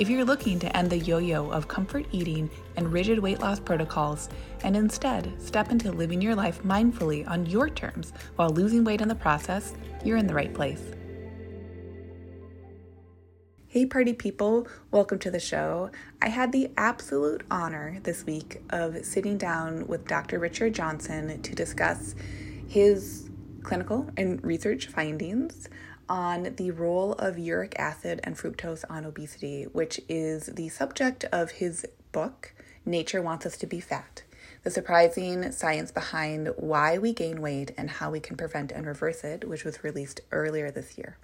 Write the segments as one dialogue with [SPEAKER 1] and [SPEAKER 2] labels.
[SPEAKER 1] If you're looking to end the yo yo of comfort eating and rigid weight loss protocols and instead step into living your life mindfully on your terms while losing weight in the process, you're in the right place. Hey, party people, welcome to the show. I had the absolute honor this week of sitting down with Dr. Richard Johnson to discuss his clinical and research findings on the role of uric acid and fructose on obesity, which is the subject of his book, Nature Wants Us to Be Fat The Surprising Science Behind Why We Gain Weight and How We Can Prevent and Reverse It, which was released earlier this year.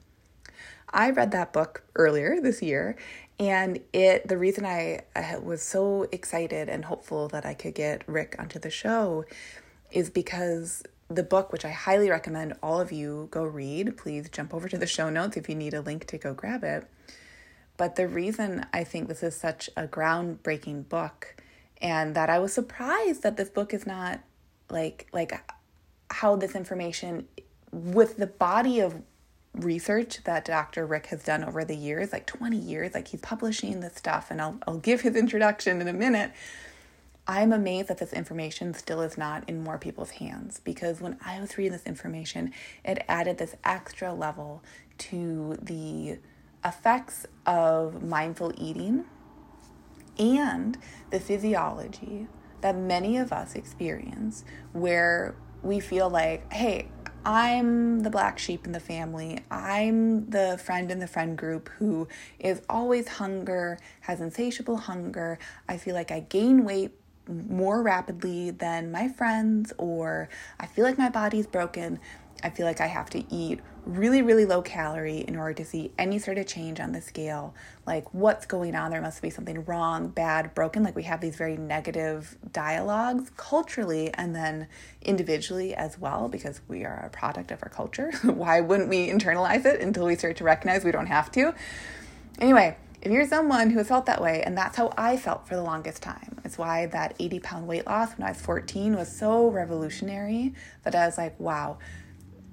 [SPEAKER 1] I read that book earlier this year, and it the reason I, I was so excited and hopeful that I could get Rick onto the show is because the book, which I highly recommend all of you go read. Please jump over to the show notes if you need a link to go grab it. But the reason I think this is such a groundbreaking book and that I was surprised that this book is not like like how this information with the body of research that Dr. Rick has done over the years, like 20 years, like he's publishing this stuff and I'll I'll give his introduction in a minute. I'm amazed that this information still is not in more people's hands because when I was reading this information, it added this extra level to the effects of mindful eating and the physiology that many of us experience where we feel like, hey, I'm the black sheep in the family. I'm the friend in the friend group who is always hunger, has insatiable hunger. I feel like I gain weight more rapidly than my friends, or I feel like my body's broken. I feel like I have to eat really, really low calorie in order to see any sort of change on the scale. Like, what's going on? There must be something wrong, bad, broken. Like, we have these very negative dialogues culturally and then individually as well, because we are a product of our culture. Why wouldn't we internalize it until we start to recognize we don't have to? Anyway, if you're someone who has felt that way, and that's how I felt for the longest time, it's why that 80 pound weight loss when I was 14 was so revolutionary that I was like, wow,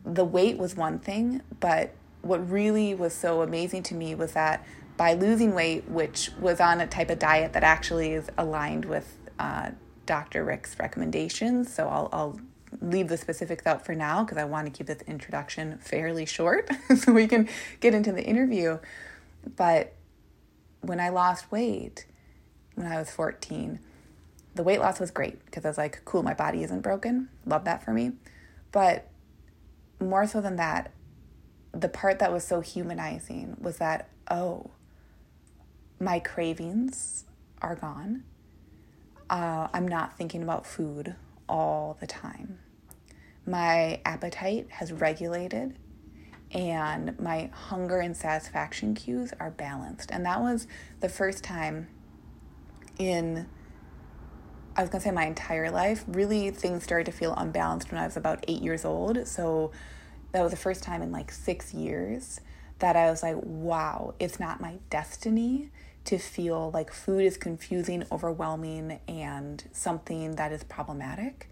[SPEAKER 1] the weight was one thing, but what really was so amazing to me was that by losing weight, which was on a type of diet that actually is aligned with uh, Dr. Rick's recommendations, so I'll, I'll leave the specifics out for now because I want to keep this introduction fairly short so we can get into the interview. But when I lost weight when I was 14, the weight loss was great because I was like, cool, my body isn't broken. Love that for me. But more so than that, the part that was so humanizing was that, oh, my cravings are gone. Uh, I'm not thinking about food all the time. My appetite has regulated and my hunger and satisfaction cues are balanced. And that was the first time in, I was gonna say my entire life, really things started to feel unbalanced when I was about eight years old. So that was the first time in like six years that I was like, wow, it's not my destiny to feel like food is confusing, overwhelming, and something that is problematic.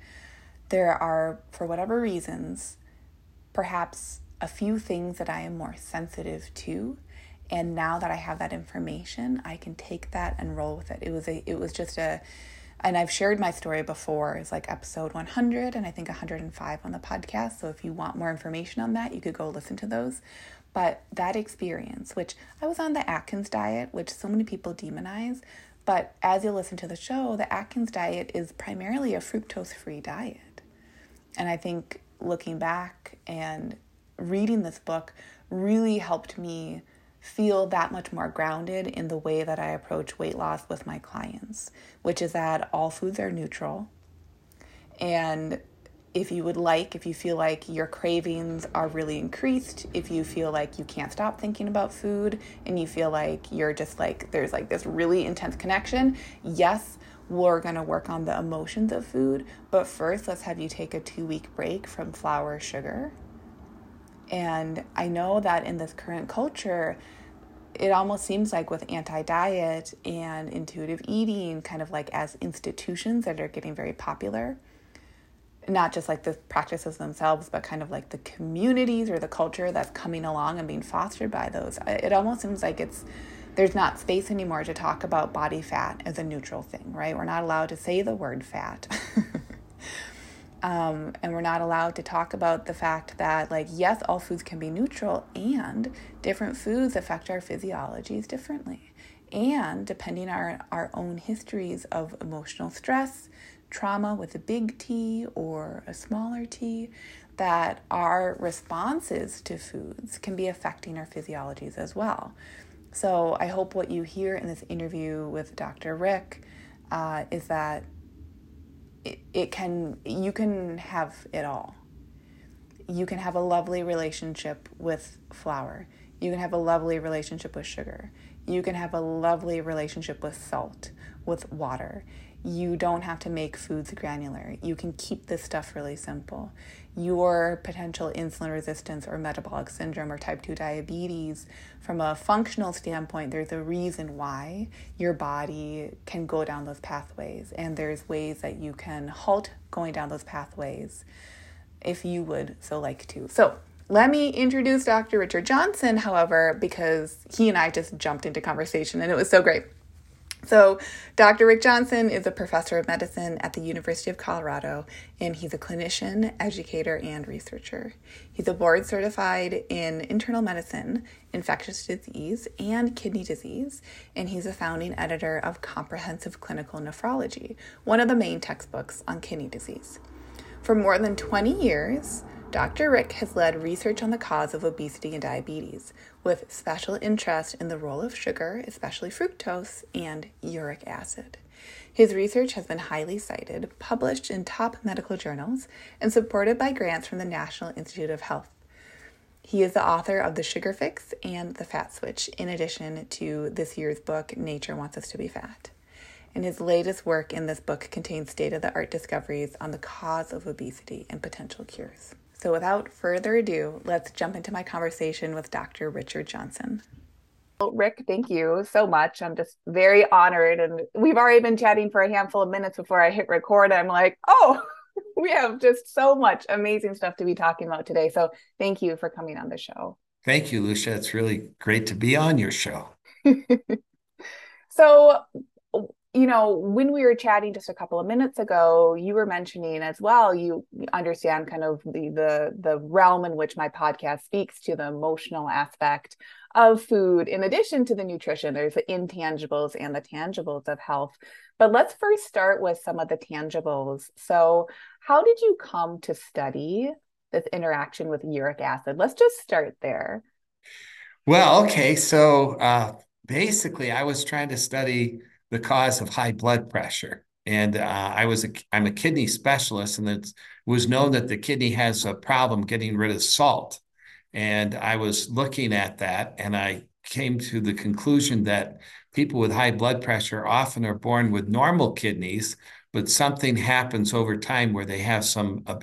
[SPEAKER 1] There are, for whatever reasons, perhaps a few things that I am more sensitive to. And now that I have that information, I can take that and roll with it. It was a it was just a and I've shared my story before. It's like episode 100 and I think 105 on the podcast. So if you want more information on that, you could go listen to those. But that experience, which I was on the Atkins diet, which so many people demonize, but as you listen to the show, the Atkins diet is primarily a fructose free diet. And I think looking back and reading this book really helped me feel that much more grounded in the way that I approach weight loss with my clients, which is that all foods are neutral. And if you would like, if you feel like your cravings are really increased, if you feel like you can't stop thinking about food and you feel like you're just like, there's like this really intense connection, yes, we're going to work on the emotions of food. But first, let's have you take a two week break from flour, sugar. And I know that in this current culture, it almost seems like with anti diet and intuitive eating, kind of like as institutions that are getting very popular, not just like the practices themselves, but kind of like the communities or the culture that's coming along and being fostered by those. It almost seems like it's there's not space anymore to talk about body fat as a neutral thing, right? We're not allowed to say the word fat. um, and we're not allowed to talk about the fact that, like, yes, all foods can be neutral, and different foods affect our physiologies differently. And depending on our, our own histories of emotional stress, trauma with a big T or a smaller t, that our responses to foods can be affecting our physiologies as well. So I hope what you hear in this interview with Dr. Rick uh, is that it, it can you can have it all. You can have a lovely relationship with flour. You can have a lovely relationship with sugar. You can have a lovely relationship with salt, with water. You don't have to make foods granular. You can keep this stuff really simple. Your potential insulin resistance or metabolic syndrome or type 2 diabetes, from a functional standpoint, there's a reason why your body can go down those pathways. And there's ways that you can halt going down those pathways if you would so like to. So, let me introduce Dr. Richard Johnson, however, because he and I just jumped into conversation and it was so great. So, Dr. Rick Johnson is a professor of medicine at the University of Colorado, and he's a clinician, educator, and researcher. He's a board certified in internal medicine, infectious disease, and kidney disease, and he's a founding editor of Comprehensive Clinical Nephrology, one of the main textbooks on kidney disease. For more than 20 years, Dr. Rick has led research on the cause of obesity and diabetes, with special interest in the role of sugar, especially fructose, and uric acid. His research has been highly cited, published in top medical journals, and supported by grants from the National Institute of Health. He is the author of The Sugar Fix and The Fat Switch, in addition to this year's book, Nature Wants Us to Be Fat. And his latest work in this book contains state of the art discoveries on the cause of obesity and potential cures. So, without further ado, let's jump into my conversation with Dr. Richard Johnson. Well, Rick, thank you so much. I'm just very honored. And we've already been chatting for a handful of minutes before I hit record. I'm like, oh, we have just so much amazing stuff to be talking about today. So, thank you for coming on the show.
[SPEAKER 2] Thank you, Lucia. It's really great to be on your show.
[SPEAKER 1] so, you know, when we were chatting just a couple of minutes ago, you were mentioning as well, you understand kind of the the the realm in which my podcast speaks to the emotional aspect of food in addition to the nutrition. There's the intangibles and the tangibles of health. But let's first start with some of the tangibles. So, how did you come to study this interaction with uric acid? Let's just start there.
[SPEAKER 2] Well, okay. So, uh, basically, I was trying to study the cause of high blood pressure. And uh, I was a, I'm a kidney specialist, and it was known that the kidney has a problem getting rid of salt. And I was looking at that, and I came to the conclusion that people with high blood pressure often are born with normal kidneys, but something happens over time where they have some uh,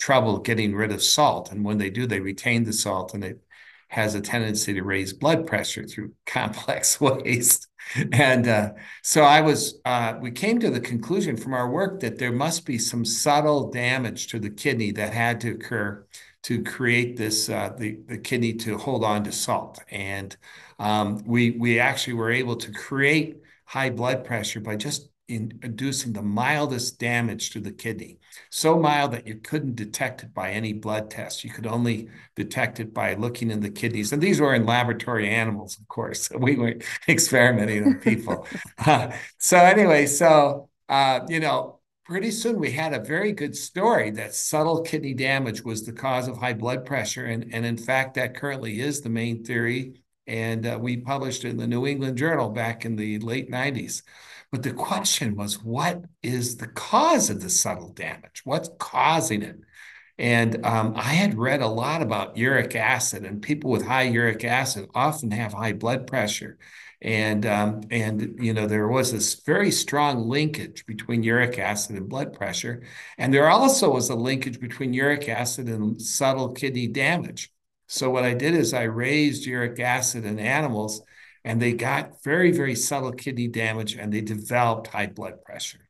[SPEAKER 2] trouble getting rid of salt. And when they do, they retain the salt, and it has a tendency to raise blood pressure through complex ways. And uh, so I was, uh, we came to the conclusion from our work that there must be some subtle damage to the kidney that had to occur to create this, uh, the, the kidney to hold on to salt. And um, we, we actually were able to create high blood pressure by just inducing the mildest damage to the kidney. So mild that you couldn't detect it by any blood test. You could only detect it by looking in the kidneys. And these were in laboratory animals, of course. We weren't experimenting on people. uh, so, anyway, so, uh, you know, pretty soon we had a very good story that subtle kidney damage was the cause of high blood pressure. And, and in fact, that currently is the main theory. And uh, we published it in the New England Journal back in the late 90s. But the question was, what is the cause of the subtle damage? What's causing it? And um, I had read a lot about uric acid, and people with high uric acid often have high blood pressure. And um, and you know there was this very strong linkage between uric acid and blood pressure, and there also was a linkage between uric acid and subtle kidney damage. So what I did is I raised uric acid in animals, and they got very very subtle kidney damage, and they developed high blood pressure.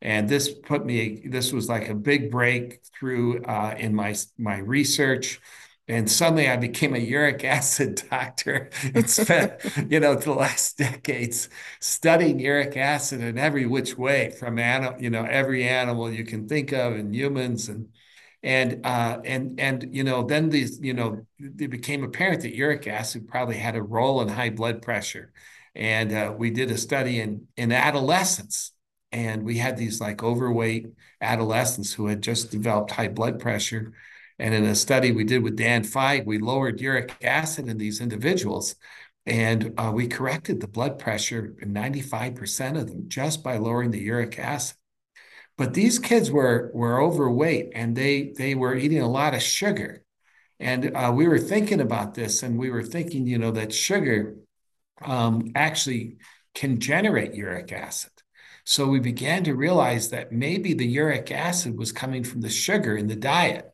[SPEAKER 2] And this put me. This was like a big breakthrough uh, in my my research and suddenly I became a uric acid doctor and spent, you know, the last decades studying uric acid in every which way from animal, you know, every animal you can think of and humans and and uh, and and you know then these you know it became apparent that uric acid probably had a role in high blood pressure and uh, we did a study in in adolescents and we had these like overweight adolescents who had just developed high blood pressure and in a study we did with Dan Feig, we lowered uric acid in these individuals. And uh, we corrected the blood pressure in 95% of them just by lowering the uric acid. But these kids were, were overweight and they, they were eating a lot of sugar. And uh, we were thinking about this and we were thinking, you know, that sugar um, actually can generate uric acid. So we began to realize that maybe the uric acid was coming from the sugar in the diet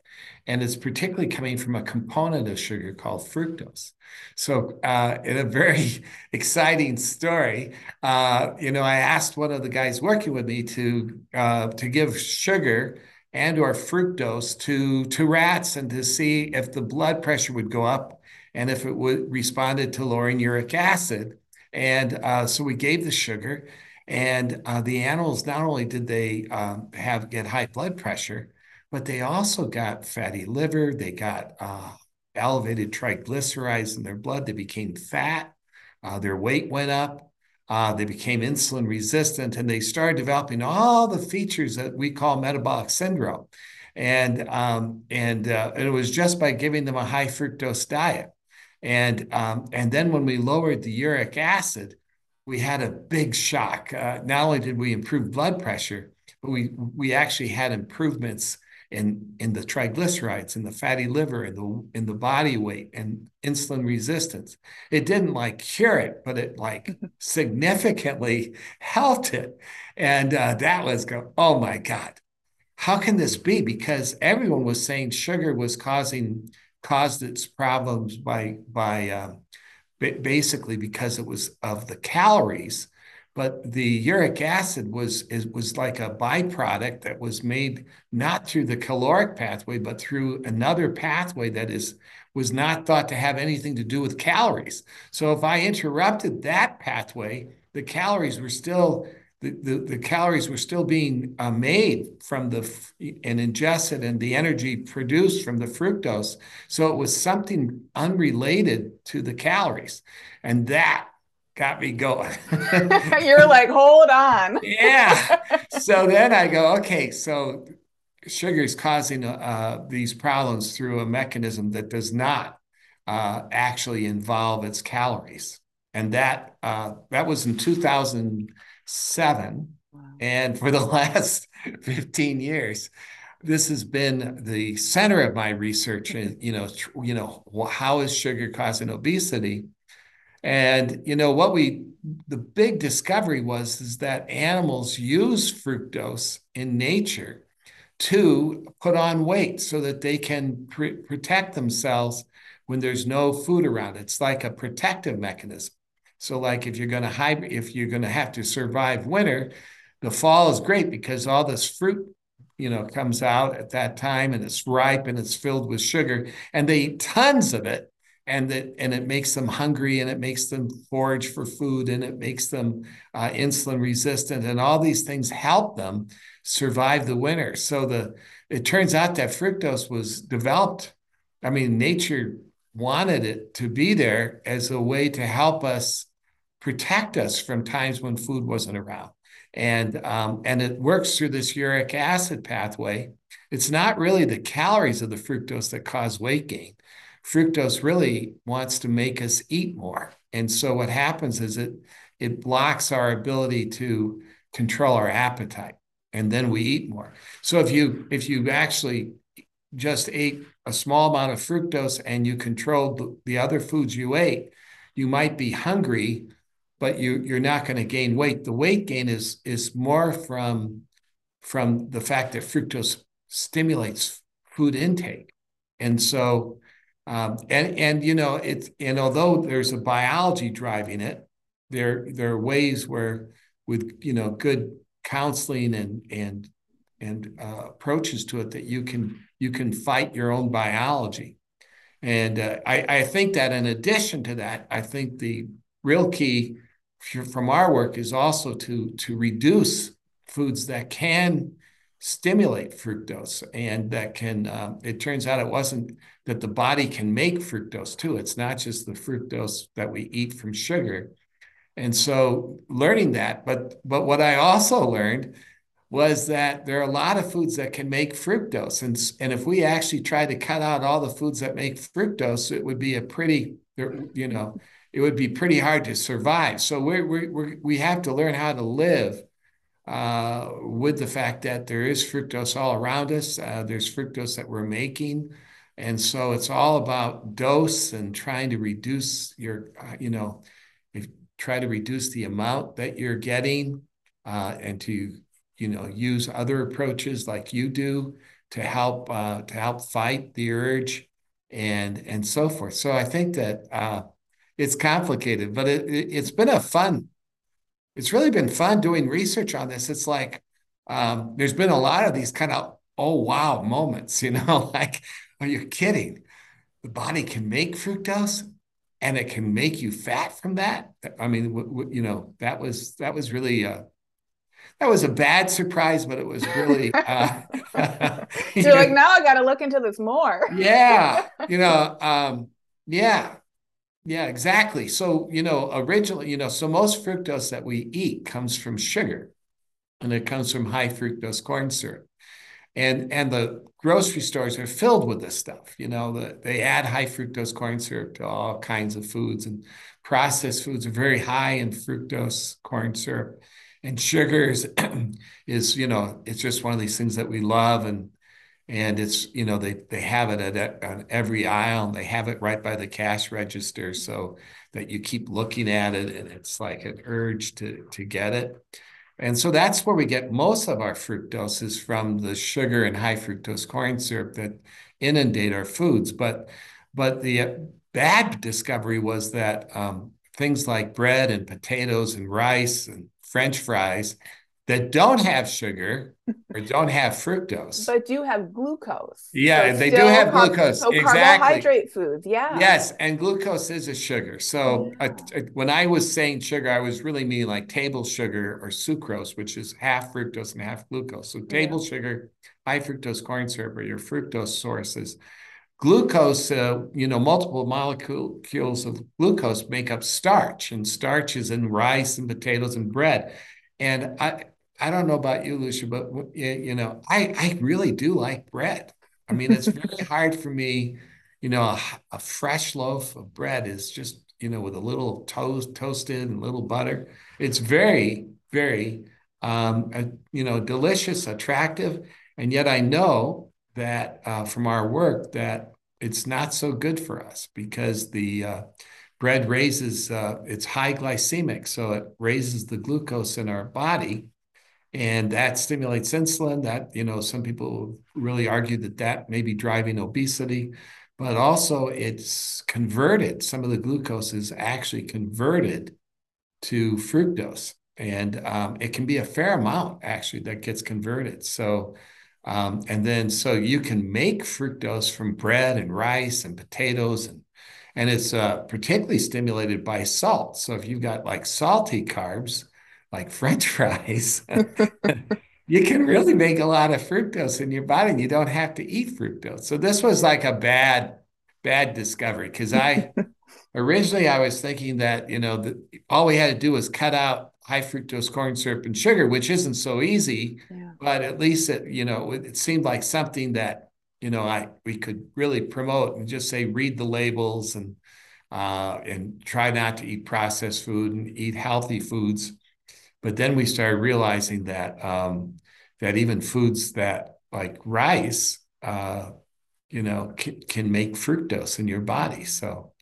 [SPEAKER 2] and it's particularly coming from a component of sugar called fructose. So, uh, in a very exciting story, uh, you know, I asked one of the guys working with me to uh, to give sugar and or fructose to to rats and to see if the blood pressure would go up and if it would responded to lowering uric acid. And uh, so we gave the sugar, and uh, the animals not only did they um, have get high blood pressure but they also got fatty liver. They got uh, elevated triglycerides in their blood. They became fat. Uh, their weight went up. Uh, they became insulin resistant, and they started developing all the features that we call metabolic syndrome. And um, and, uh, and it was just by giving them a high fructose diet. And um, and then when we lowered the uric acid, we had a big shock. Uh, not only did we improve blood pressure, but we we actually had improvements in in the triglycerides and the fatty liver and the in the body weight and insulin resistance. It didn't like cure it but it like significantly helped it. And uh, that was go oh my god. How can this be? Because everyone was saying sugar was causing caused its problems by by um, basically because it was of the calories but the uric acid was is, was like a byproduct that was made not through the caloric pathway but through another pathway that is was not thought to have anything to do with calories. So if i interrupted that pathway the calories were still the, the, the calories were still being uh, made from the and ingested and the energy produced from the fructose. So it was something unrelated to the calories. And that got me going.
[SPEAKER 1] You're like, hold on.
[SPEAKER 2] yeah. So then I go, okay, so sugar is causing uh, these problems through a mechanism that does not uh, actually involve its calories. And that uh, that was in 2007. Wow. And for the last 15 years, this has been the center of my research. And you know, you know, how is sugar causing obesity? And you know what we the big discovery was is that animals use fructose in nature to put on weight so that they can pr- protect themselves when there's no food around. It's like a protective mechanism. So like if you're going to hibernate, if you're going to have to survive winter, the fall is great because all this fruit you know comes out at that time and it's ripe and it's filled with sugar and they eat tons of it and that and it makes them hungry and it makes them forage for food and it makes them uh, insulin resistant and all these things help them survive the winter. So the it turns out that fructose was developed. I mean nature wanted it to be there as a way to help us protect us from times when food wasn't around. And um, and it works through this uric acid pathway. It's not really the calories of the fructose that cause weight gain fructose really wants to make us eat more. And so what happens is it it blocks our ability to control our appetite and then we eat more. So if you if you actually just ate a small amount of fructose and you controlled the, the other foods you ate, you might be hungry but you you're not going to gain weight. The weight gain is is more from from the fact that fructose stimulates food intake, and so um, and and you know it's and although there's a biology driving it, there there are ways where with you know good counseling and and and uh, approaches to it that you can you can fight your own biology. And uh, I, I think that in addition to that, I think the real key from our work is also to to reduce foods that can stimulate fructose and that can um, it turns out it wasn't that the body can make fructose too it's not just the fructose that we eat from sugar and so learning that but but what i also learned was that there are a lot of foods that can make fructose. And, and if we actually tried to cut out all the foods that make fructose, it would be a pretty, you know, it would be pretty hard to survive. So we we we have to learn how to live uh, with the fact that there is fructose all around us. Uh, there's fructose that we're making. And so it's all about dose and trying to reduce your, uh, you know, if, try to reduce the amount that you're getting and to you know use other approaches like you do to help to help fight the urge and and so forth. So I think that it's complicated, but it, it has been a fun. It's really been fun doing research on this. It's like um, there's been a lot of these kind of oh wow moments. You know, like are you kidding? The body can make fructose and it can make you fat from that. I mean, w- w- you know, that was that was really uh, that was a bad surprise, but it was really. Uh,
[SPEAKER 1] You're like, now I got to look into this more.
[SPEAKER 2] yeah, you know, um, yeah, yeah, exactly. So you know, originally, you know, so most fructose that we eat comes from sugar, and it comes from high fructose corn syrup, and and the grocery stores are filled with this stuff. You know, the, they add high fructose corn syrup to all kinds of foods, and processed foods are very high in fructose corn syrup and sugars is you know it's just one of these things that we love and and it's you know they they have it at, on every aisle and they have it right by the cash register so that you keep looking at it and it's like an urge to to get it. And so that's where we get most of our fructose is from the sugar and high fructose corn syrup that inundate our foods. But but the bad discovery was that um, things like bread and potatoes and rice and French fries that don't have sugar or don't have fructose.
[SPEAKER 1] But do have glucose.
[SPEAKER 2] Yeah, so they do have car- glucose.
[SPEAKER 1] So
[SPEAKER 2] exactly.
[SPEAKER 1] carbohydrate foods, yeah.
[SPEAKER 2] Yes, and glucose is a sugar. So yeah. uh, when I was saying sugar, I was really meaning like table sugar or sucrose, which is half fructose and half glucose. So table yeah. sugar, high fructose corn syrup are your fructose sources. Glucose, uh, you know, multiple molecules of glucose make up starch, and starch is in rice and potatoes and bread. And I, I don't know about you, Lucia, but you know, I, I really do like bread. I mean, it's very hard for me. You know, a, a, fresh loaf of bread is just, you know, with a little toast, toasted and little butter. It's very, very, um, uh, you know, delicious, attractive, and yet I know that uh, from our work that it's not so good for us because the uh, bread raises uh, it's high glycemic, so it raises the glucose in our body, and that stimulates insulin. That you know, some people really argue that that may be driving obesity, but also it's converted. Some of the glucose is actually converted to fructose, and um, it can be a fair amount actually that gets converted. So um, and then so you can make fructose from bread and rice and potatoes and and it's uh, particularly stimulated by salt. So if you've got like salty carbs, like French fries, you can really make a lot of fructose in your body and you don't have to eat fructose. So this was like a bad, bad discovery because I originally I was thinking that, you know, that all we had to do was cut out high fructose corn syrup and sugar, which isn't so easy. Yeah but at least it, you know, it, it seemed like something that, you know, I we could really promote and just say read the labels and uh, and try not to eat processed food and eat healthy foods. But then we started realizing that um, that even foods that like rice, uh, you know, can, can make fructose in your body. So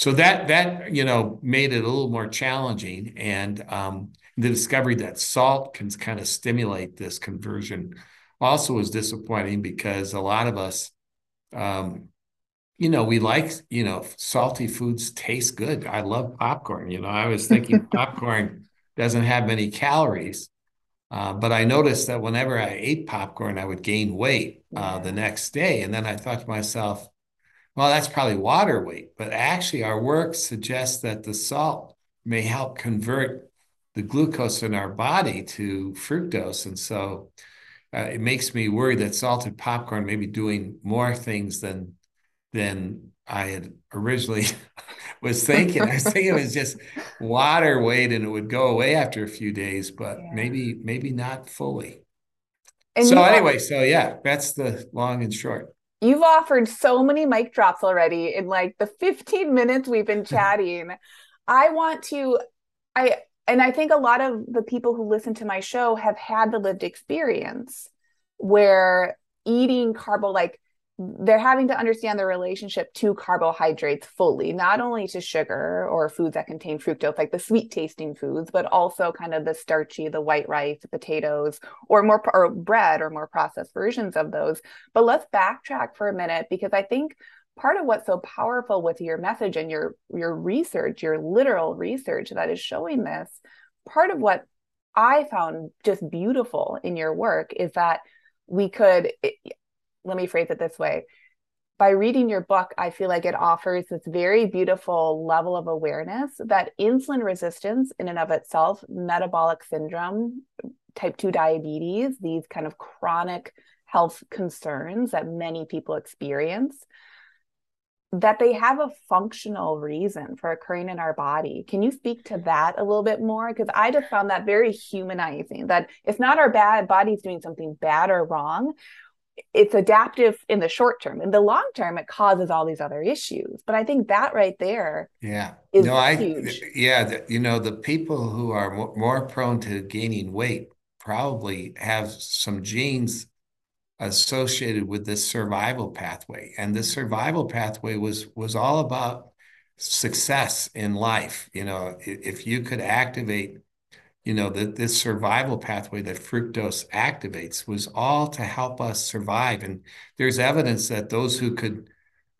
[SPEAKER 2] so that that you know made it a little more challenging and um, the discovery that salt can kind of stimulate this conversion also was disappointing because a lot of us um, you know we like you know salty foods taste good i love popcorn you know i was thinking popcorn doesn't have many calories uh, but I noticed that whenever I ate popcorn, I would gain weight uh, the next day. And then I thought to myself, well, that's probably water weight. But actually, our work suggests that the salt may help convert the glucose in our body to fructose. And so uh, it makes me worry that salted popcorn may be doing more things than than I had originally was thinking. I was thinking it was just water weight and it would go away after a few days, but yeah. maybe maybe not fully. And so anyway, so yeah, that's the long and short.
[SPEAKER 1] You've offered so many mic drops already in like the 15 minutes we've been chatting. I want to I and I think a lot of the people who listen to my show have had the lived experience where eating carbo like they're having to understand the relationship to carbohydrates fully, not only to sugar or foods that contain fructose, like the sweet tasting foods, but also kind of the starchy, the white rice, the potatoes, or more or bread or more processed versions of those. But let's backtrack for a minute because I think part of what's so powerful with your message and your your research, your literal research that is showing this, part of what I found just beautiful in your work is that we could let me phrase it this way by reading your book, I feel like it offers this very beautiful level of awareness that insulin resistance, in and of itself, metabolic syndrome, type 2 diabetes, these kind of chronic health concerns that many people experience, that they have a functional reason for occurring in our body. Can you speak to that a little bit more? Because I just found that very humanizing that it's not our bad body's doing something bad or wrong it's adaptive in the short term. In the long term, it causes all these other issues. But I think that right there,
[SPEAKER 2] yeah, no, I, huge. yeah, you know, the people who are more, more prone to gaining weight probably have some genes associated with this survival pathway, and the survival pathway was was all about success in life. You know, if you could activate you know, that this survival pathway that fructose activates was all to help us survive. And there's evidence that those who could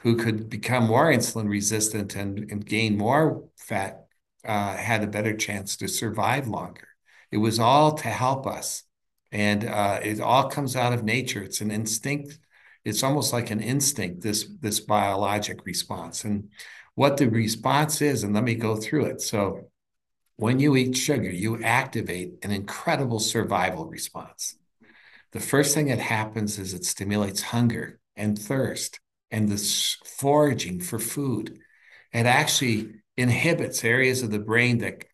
[SPEAKER 2] who could become more insulin resistant and, and gain more fat uh, had a better chance to survive longer. It was all to help us. And uh, it all comes out of nature. It's an instinct. It's almost like an instinct, this, this biologic response. And what the response is, and let me go through it. So when you eat sugar, you activate an incredible survival response. The first thing that happens is it stimulates hunger and thirst and this foraging for food. It actually inhibits areas of the brain that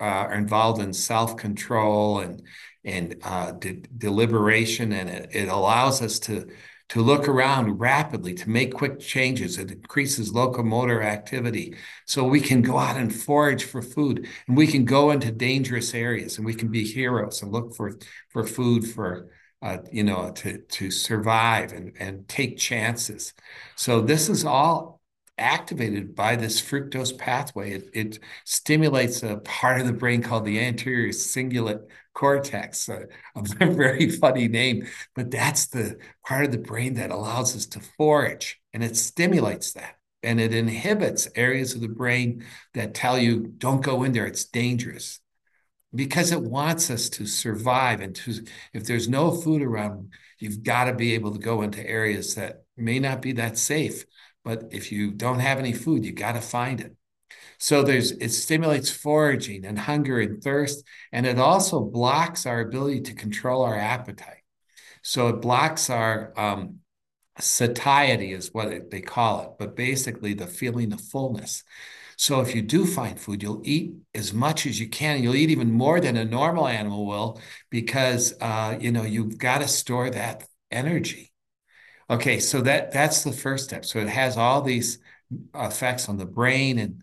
[SPEAKER 2] uh, are involved in self-control and and uh, de- deliberation, and it, it allows us to to look around rapidly, to make quick changes. It increases locomotor activity. So we can go out and forage for food and we can go into dangerous areas and we can be heroes and look for, for food for, uh, you know, to, to survive and, and take chances. So this is all activated by this fructose pathway. It, it stimulates a part of the brain called the anterior cingulate cortex, a, a very funny name, but that's the part of the brain that allows us to forage and it stimulates that. And it inhibits areas of the brain that tell you, don't go in there, it's dangerous. Because it wants us to survive. And to, if there's no food around, you've got to be able to go into areas that may not be that safe. But if you don't have any food, you got to find it. So there's it stimulates foraging and hunger and thirst, and it also blocks our ability to control our appetite. So it blocks our um, satiety, is what it, they call it, but basically the feeling of fullness. So if you do find food, you'll eat as much as you can. You'll eat even more than a normal animal will because uh, you know you've got to store that energy. Okay, so that that's the first step. So it has all these effects on the brain and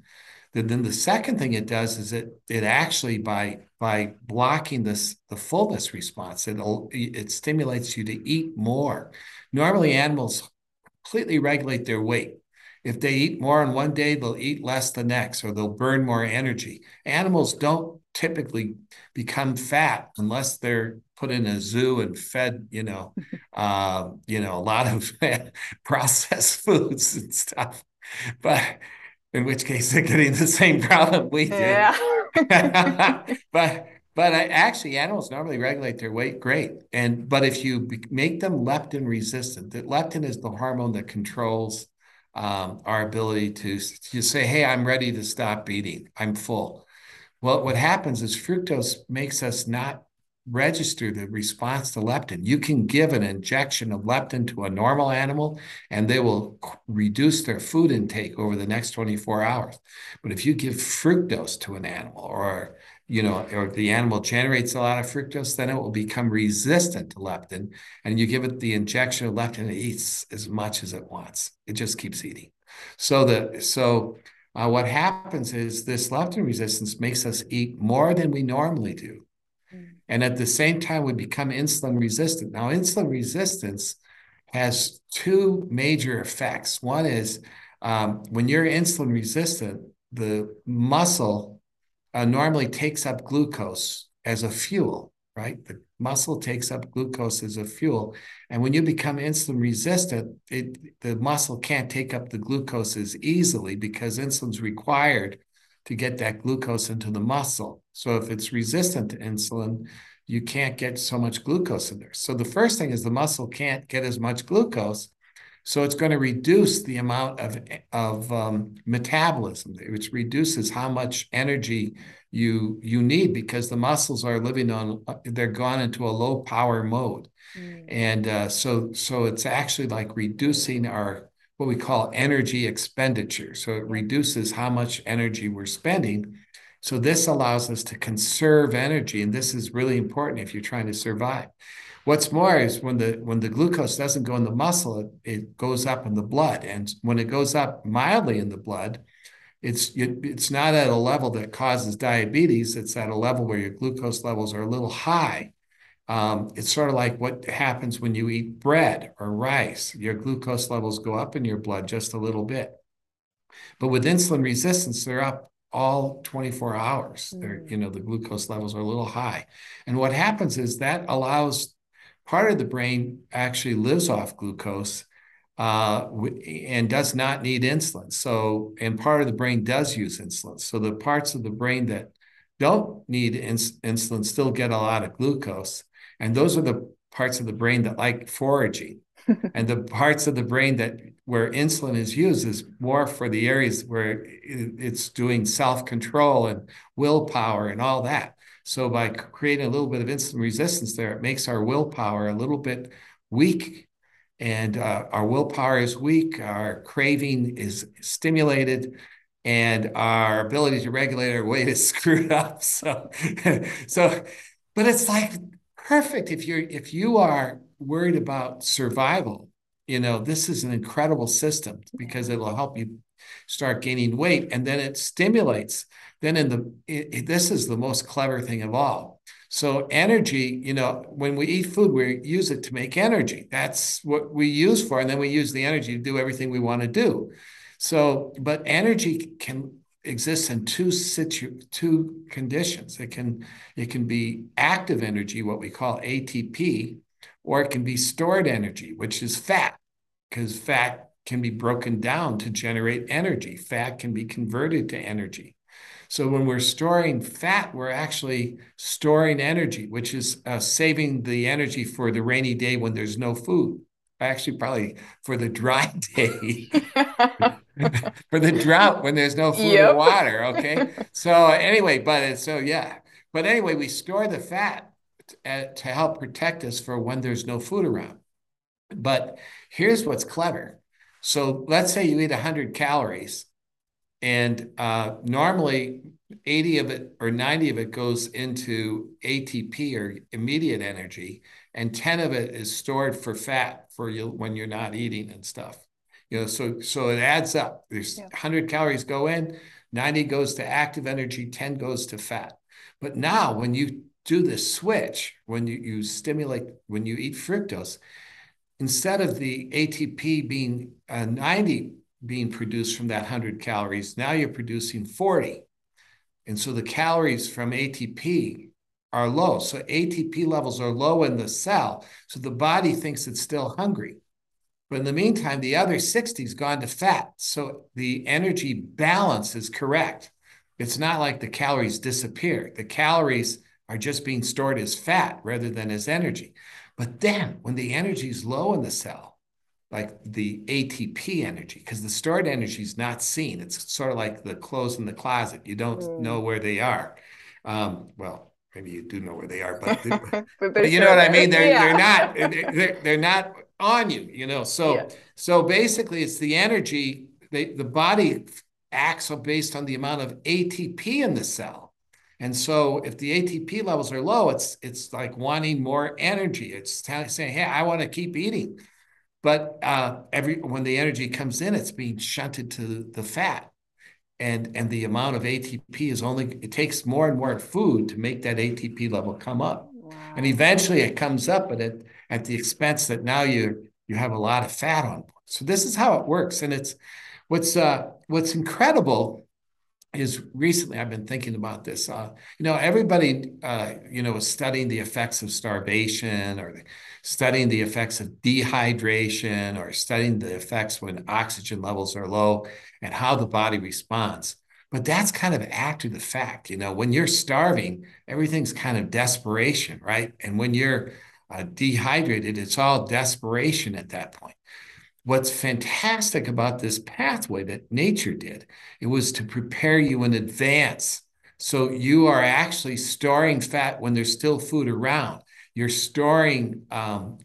[SPEAKER 2] then the second thing it does is it it actually by by blocking this the fullness response it it stimulates you to eat more normally animals completely regulate their weight If they eat more on one day, they'll eat less the next, or they'll burn more energy. Animals don't typically become fat unless they're put in a zoo and fed, you know, uh, you know, a lot of processed foods and stuff. But in which case they're getting the same problem we do. Yeah. but but I, actually, animals normally regulate their weight great. And but if you make them leptin resistant, that leptin is the hormone that controls um, our ability to, to say, "Hey, I'm ready to stop eating. I'm full." Well, what happens is fructose makes us not register the response to leptin. You can give an injection of leptin to a normal animal and they will reduce their food intake over the next 24 hours. But if you give fructose to an animal or you know, or the animal generates a lot of fructose, then it will become resistant to leptin. And you give it the injection of leptin, it eats as much as it wants. It just keeps eating. So the so uh, what happens is this leptin resistance makes us eat more than we normally do. And at the same time, we become insulin resistant. Now, insulin resistance has two major effects. One is um, when you're insulin resistant, the muscle uh, normally takes up glucose as a fuel, right? The muscle takes up glucose as a fuel. And when you become insulin resistant, it, the muscle can't take up the glucose as easily because insulin's required to get that glucose into the muscle. So if it's resistant to insulin, you can't get so much glucose in there. So the first thing is the muscle can't get as much glucose. So it's going to reduce the amount of, of um, metabolism, which reduces how much energy you you need because the muscles are living on they're gone into a low power mode. Mm. And uh, so so it's actually like reducing our what we call energy expenditure. So it reduces how much energy we're spending. So this allows us to conserve energy, and this is really important if you're trying to survive. What's more is when the when the glucose doesn't go in the muscle, it, it goes up in the blood, and when it goes up mildly in the blood, it's it's not at a level that causes diabetes. It's at a level where your glucose levels are a little high. Um, it's sort of like what happens when you eat bread or rice. Your glucose levels go up in your blood just a little bit. But with insulin resistance, they're up all 24 hours. They're, mm. you know, the glucose levels are a little high. And what happens is that allows part of the brain actually lives off glucose uh, and does not need insulin. So, and part of the brain does use insulin. So the parts of the brain that don't need ins- insulin still get a lot of glucose. And those are the parts of the brain that like foraging. and the parts of the brain that where insulin is used is more for the areas where it's doing self-control and willpower and all that. So by creating a little bit of insulin resistance there, it makes our willpower a little bit weak. And uh, our willpower is weak, our craving is stimulated, and our ability to regulate our weight is screwed up. So, so, but it's like perfect if you're if you are worried about survival you know this is an incredible system because it'll help you start gaining weight and then it stimulates then in the it, it, this is the most clever thing of all. So energy you know when we eat food we use it to make energy. That's what we use for and then we use the energy to do everything we want to do. So but energy can exist in two situ two conditions it can it can be active energy what we call atp or it can be stored energy, which is fat, because fat can be broken down to generate energy. Fat can be converted to energy. So when we're storing fat, we're actually storing energy, which is uh, saving the energy for the rainy day when there's no food. Actually, probably for the dry day, for the drought when there's no food yep. or water. Okay. So anyway, but so yeah. But anyway, we store the fat uh, to help protect us for when there's no food around. But here's what's clever. So let's say you eat 100 calories, and uh, normally 80 of it or 90 of it goes into ATP or immediate energy, and 10 of it is stored for fat for you when you're not eating and stuff. You know, so so it adds up. There's yeah. 100 calories go in, 90 goes to active energy, 10 goes to fat. But now when you do this switch when you, you stimulate, when you eat fructose, instead of the ATP being uh, 90 being produced from that 100 calories. Now you're producing 40. And so the calories from ATP are low. So ATP levels are low in the cell. So the body thinks it's still hungry. But in the meantime, the other 60's gone to fat. So the energy balance is correct. It's not like the calories disappear. The calories are just being stored as fat rather than as energy. But then when the energy is low in the cell, like the ATP energy, because the stored energy is not seen. It's sort of like the clothes in the closet. You don't mm. know where they are. Um, well, maybe you do know where they are, but, but, but you know what I mean. They're yeah. they're not they're, they're not on you. You know, so yeah. so basically, it's the energy. They, the body acts based on the amount of ATP in the cell. And so if the ATP levels are low, it's it's like wanting more energy. It's saying, "Hey, I want to keep eating." But uh, every when the energy comes in, it's being shunted to the fat, and and the amount of ATP is only it takes more and more food to make that ATP level come up, wow. and eventually it comes up, but at at the expense that now you you have a lot of fat on board. So this is how it works, and it's what's uh, what's incredible is recently I've been thinking about this. Uh, you know, everybody, uh, you know, is studying the effects of starvation or studying the effects of dehydration or studying the effects when oxygen levels are low and how the body responds. But that's kind of after the fact. You know, when you're starving, everything's kind of desperation, right? And when you're uh, dehydrated, it's all desperation at that point what's fantastic about this pathway that nature did it was to prepare you in advance. So you are actually storing fat when there's still food around. You're storing um,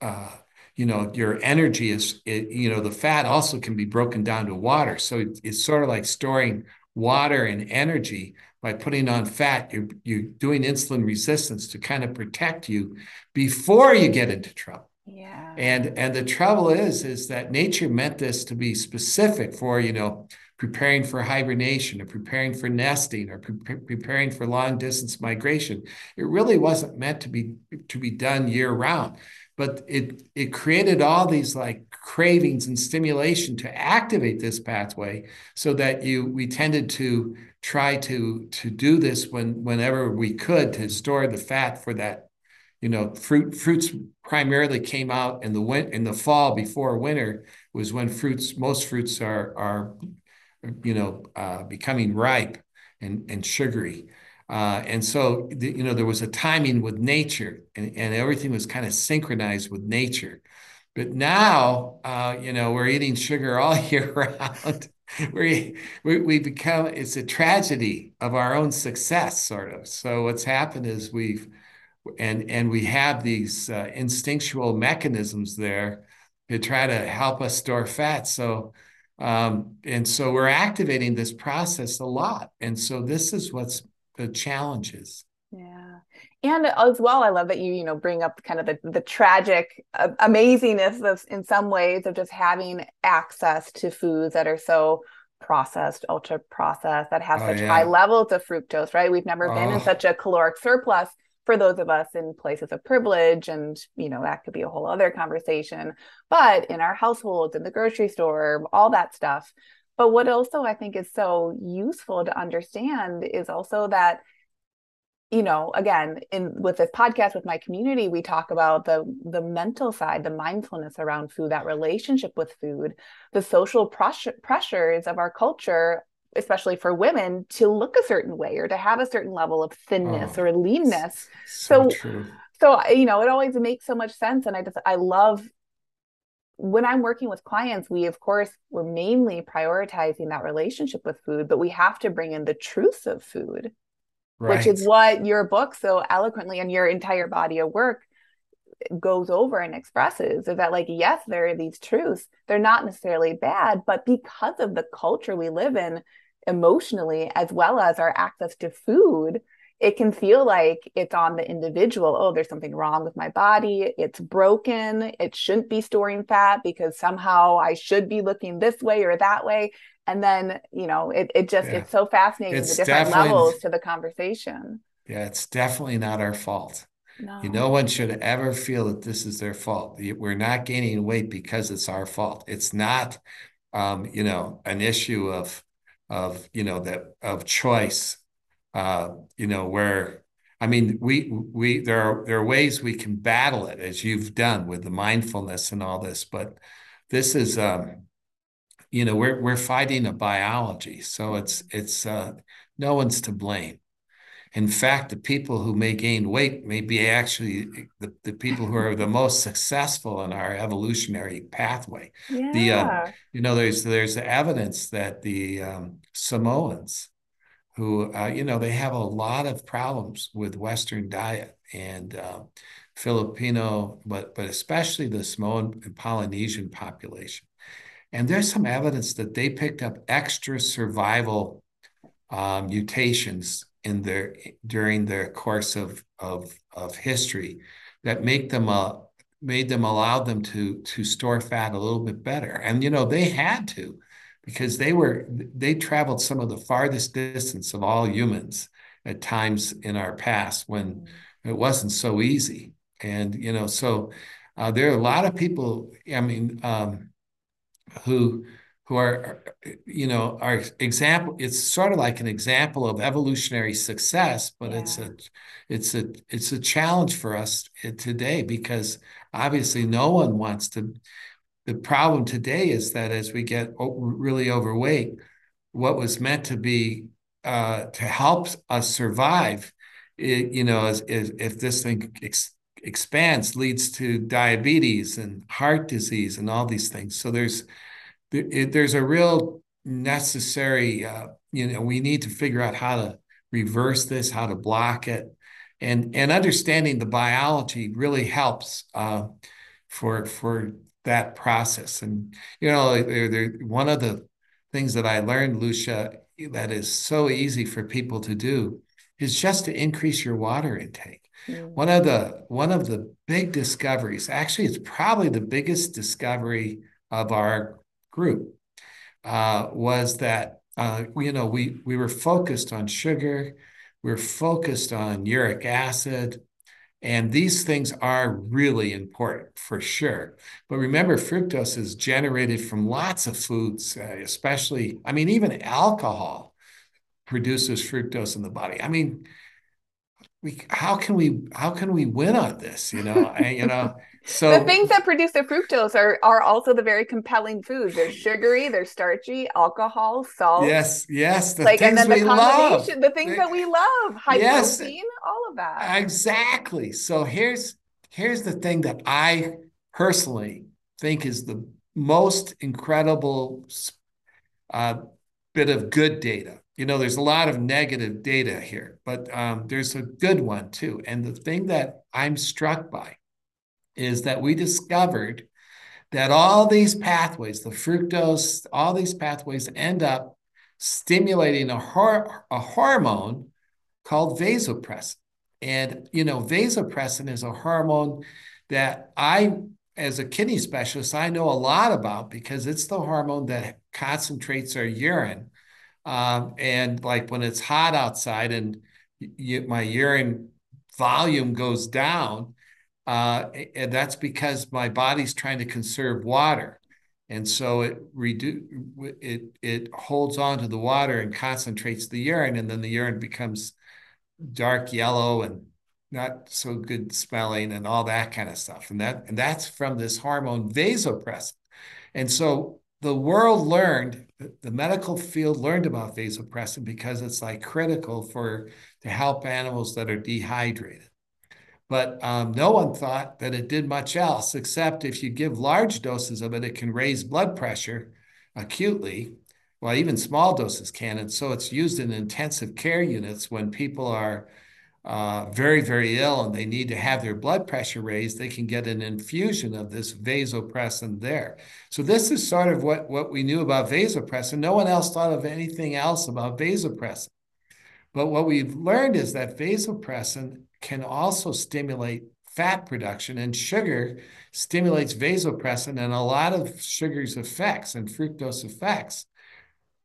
[SPEAKER 2] uh, you know your energy is it, you know the fat also can be broken down to water. So it, it's sort of like storing water and energy by putting on fat. You're, you're doing insulin resistance to kind of protect you before you get into trouble
[SPEAKER 1] yeah.
[SPEAKER 2] And and the trouble is is that nature meant this to be specific for, you know, preparing for hibernation or preparing for nesting or pre- preparing for long distance migration. It really wasn't meant to be to be done year round. But it it created all these like cravings and stimulation to activate this pathway so that you we tended to try to to do this when whenever we could to store the fat for that you know, fruit fruits primarily came out in the win- in the fall before winter was when fruits most fruits are are you know uh, becoming ripe and and sugary. Uh, and so, the, you know, there was a timing with nature and, and everything was kind of synchronized with nature. But now, uh, you know, we're eating sugar all year round. we, we, we become, it's a tragedy of our own success, sort of. So what's happened is we've, and and we have these uh, instinctual mechanisms there to try to help us store fat so um, and so we're activating this process a lot and so this is what's the challenges
[SPEAKER 1] yeah and as well i love that you you know bring up kind of the, the tragic uh, amazingness of in some ways of just having access to foods that are so processed ultra processed that have oh, such yeah. high levels of fructose right we've never oh. been in oh. such a caloric surplus for those of us in places of privilege and you know that could be a whole other conversation but in our households in the grocery store all that stuff. But what also i think is so useful to understand is also that you know again in with this podcast with my community we talk about the the mental side the mindfulness around food that relationship with food the social pressure, pressures of our culture especially for women to look a certain way or to have a certain level of thinness oh, or leanness so so, so you know it always makes so much sense and i just i love when i'm working with clients we of course we're mainly prioritizing that relationship with food but we have to bring in the truths of food right. which is what your book so eloquently and your entire body of work goes over and expresses is that like yes there are these truths. They're not necessarily bad but because of the culture we live in emotionally as well as our access to food it can feel like it's on the individual oh there's something wrong with my body it's broken it shouldn't be storing fat because somehow i should be looking this way or that way. And then you know it, it just yeah. it's so fascinating it's the different levels to the conversation.
[SPEAKER 2] Yeah it's definitely not our fault no. no one should ever feel that this is their fault. We're not gaining weight because it's our fault. It's not um, you know, an issue of of you know that of choice. Uh, you know, where I mean, we we there are there are ways we can battle it as you've done with the mindfulness and all this, but this is um, you know, we're we're fighting a biology, so it's it's uh, no one's to blame. In fact, the people who may gain weight may be actually the, the people who are the most successful in our evolutionary pathway.
[SPEAKER 1] Yeah.
[SPEAKER 2] The uh, you know there's there's evidence that the um, Samoans who uh, you know they have a lot of problems with Western diet and uh, Filipino, but but especially the Samoan and Polynesian population. And there's some evidence that they picked up extra survival uh, mutations in their during their course of of of history that make them uh, made them allow them to to store fat a little bit better. And you know they had to because they were they traveled some of the farthest distance of all humans at times in our past when it wasn't so easy. And you know so uh, there are a lot of people. I mean. Um, who who are you know are example it's sort of like an example of evolutionary success but yeah. it's a it's a it's a challenge for us today because obviously no one wants to the problem today is that as we get really overweight what was meant to be uh, to help us survive it, you know is, is, if this thing ex- expands leads to diabetes and heart disease and all these things so there's it, there's a real necessary, uh, you know, we need to figure out how to reverse this, how to block it, and and understanding the biology really helps uh, for for that process. And you know, they're, they're, one of the things that I learned, Lucia, that is so easy for people to do is just to increase your water intake. Mm. One of the one of the big discoveries, actually, it's probably the biggest discovery of our group uh, was that uh, you know we we were focused on sugar, we are focused on uric acid, and these things are really important for sure. But remember, fructose is generated from lots of foods, uh, especially I mean even alcohol produces fructose in the body. I mean we how can we how can we win on this you know I, you know so
[SPEAKER 1] the things that produce the fructose are are also the very compelling foods. They're sugary they're starchy alcohol salt.
[SPEAKER 2] Yes yes the like and then the combination
[SPEAKER 1] love. the things that we love high yes, protein all of that.
[SPEAKER 2] Exactly. So here's here's the thing that i personally think is the most incredible uh, bit of good data. You know, there's a lot of negative data here, but um, there's a good one too. And the thing that I'm struck by is that we discovered that all these pathways, the fructose, all these pathways end up stimulating a, hor- a hormone called vasopressin. And, you know, vasopressin is a hormone that I, as a kidney specialist, I know a lot about because it's the hormone that concentrates our urine um, and like when it's hot outside and my urine volume goes down, uh, and that's because my body's trying to conserve water. And so it redu- it it holds on to the water and concentrates the urine, and then the urine becomes dark yellow and not so good smelling and all that kind of stuff. And that and that's from this hormone vasopressin. And so the world learned, the medical field learned about vasopressin because it's like critical for to help animals that are dehydrated. But um, no one thought that it did much else, except if you give large doses of it, it can raise blood pressure acutely. Well, even small doses can. And so it's used in intensive care units when people are uh, very, very ill and they need to have their blood pressure raised, they can get an infusion of this vasopressin there. So this is sort of what, what we knew about vasopressin. No one else thought of anything else about vasopressin. But what we've learned is that vasopressin can also stimulate fat production and sugar stimulates vasopressin and a lot of sugar's effects and fructose effects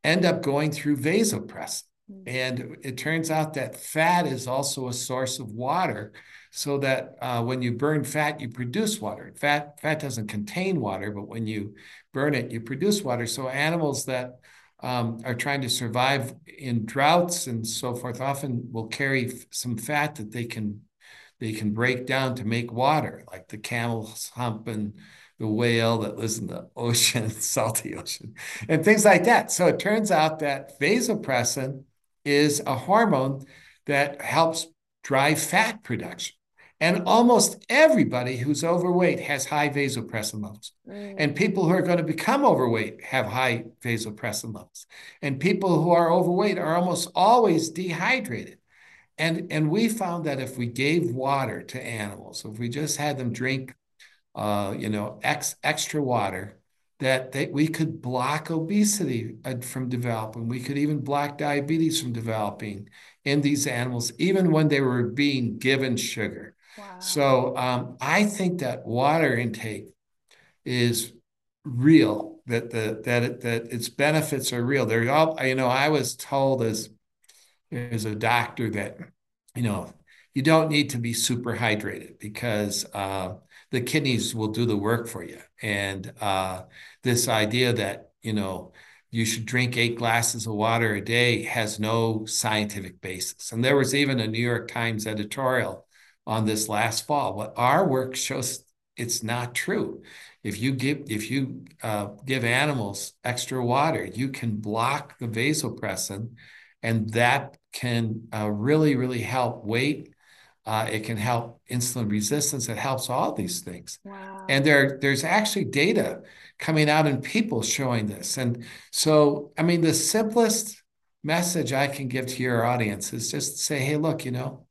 [SPEAKER 2] end up going through vasopressin. Mm. And it turns out that fat is also a source of water, so that uh, when you burn fat, you produce water. Fat fat doesn't contain water, but when you burn it, you produce water. So animals that um, are trying to survive in droughts and so forth often will carry some fat that they can they can break down to make water, like the camel's hump and the whale that lives in the ocean, salty ocean, and things like that. So it turns out that vasopressin is a hormone that helps drive fat production. And almost everybody who's overweight has high vasopressin levels. Mm. And people who are going to become overweight have high vasopressin levels. And people who are overweight are almost always dehydrated. And, and we found that if we gave water to animals, if we just had them drink, uh, you know, ex, extra water, that they, we could block obesity uh, from developing. We could even block diabetes from developing in these animals, even when they were being given sugar. So um, I think that water intake is real. That the that it, that its benefits are real. They're all you know. I was told as as a doctor that you know you don't need to be super hydrated because uh, the kidneys will do the work for you. And uh, this idea that you know you should drink eight glasses of water a day has no scientific basis. And there was even a New York Times editorial on this last fall. But our work shows it's not true. If you give if you uh, give animals extra water, you can block the vasopressin, and that can uh, really really help weight. Uh, it can help insulin resistance. It helps all these things. Wow. And there there's actually data coming out in people showing this. And so, I mean, the simplest message I can give to your audience is just say, hey, look, you know,